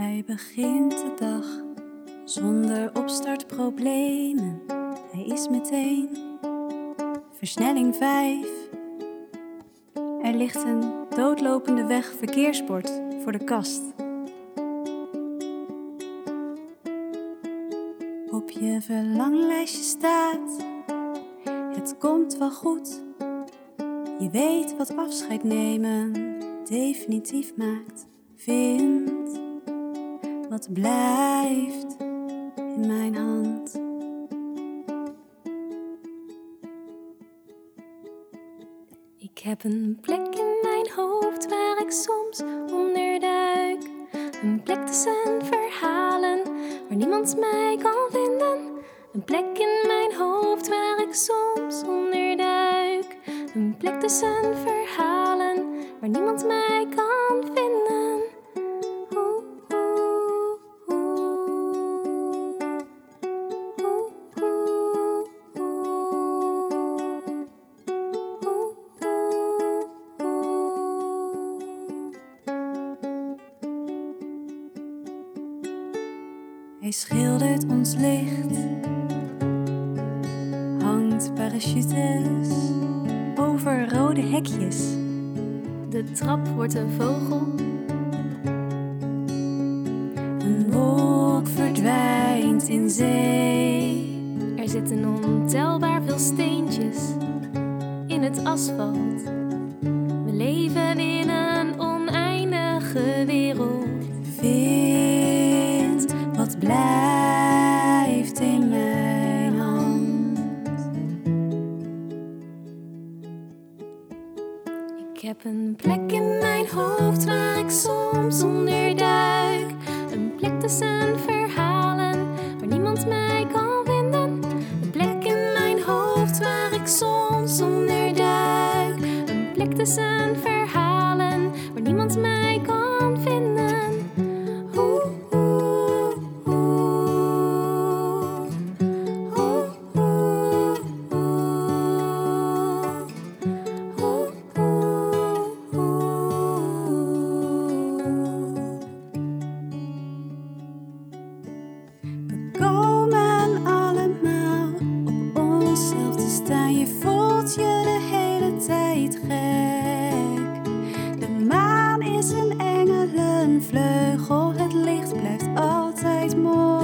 Hij begint de dag zonder opstartproblemen. Hij is meteen versnelling 5. Er ligt een doodlopende weg verkeersbord voor de kast. Op je verlanglijstje staat: Het komt wel goed. Je weet wat afscheid nemen definitief maakt. Vind wat blijft in mijn hand. Ik heb een plek in mijn hoofd waar ik soms onderduik. Een plek tussen verhalen waar niemand mij kan vinden. Een plek in mijn hoofd waar ik soms onderduik. Een plek tussen verhalen waar niemand mij kan Hij schildert ons licht, hangt parachutes over rode hekjes. De trap wordt een vogel, Een wolk verdwijnt in zee. er zitten ontelbaar veel steentjes in het asfalt. Blijft in mijn hand. Ik heb een plek in mijn hoofd waar ik soms onderduik. Een plek tussen verhalen waar niemand mij kan vinden. Een plek in mijn hoofd waar ik soms onderduik. Een plek tussen verhalen De maan is een engelenvleugel. Het licht blijft altijd mooi.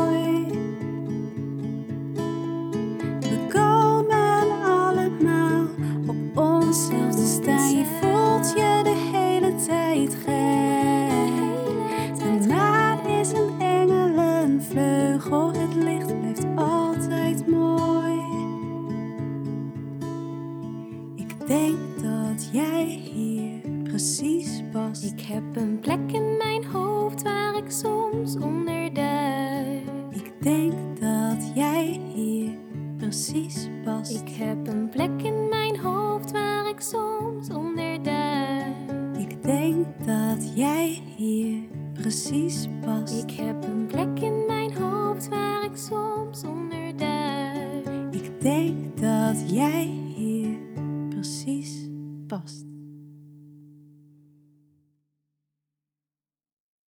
Denk dat jij hier precies past. Ik heb een plek in mijn hoofd waar ik soms onderduik. Ik denk dat jij hier precies past. Ik heb een plek in mijn hoofd waar ik soms onderduik. Ik denk dat jij hier precies past. Ik heb een plek in mijn hoofd waar ik soms onderduik. Ik denk dat jij fast.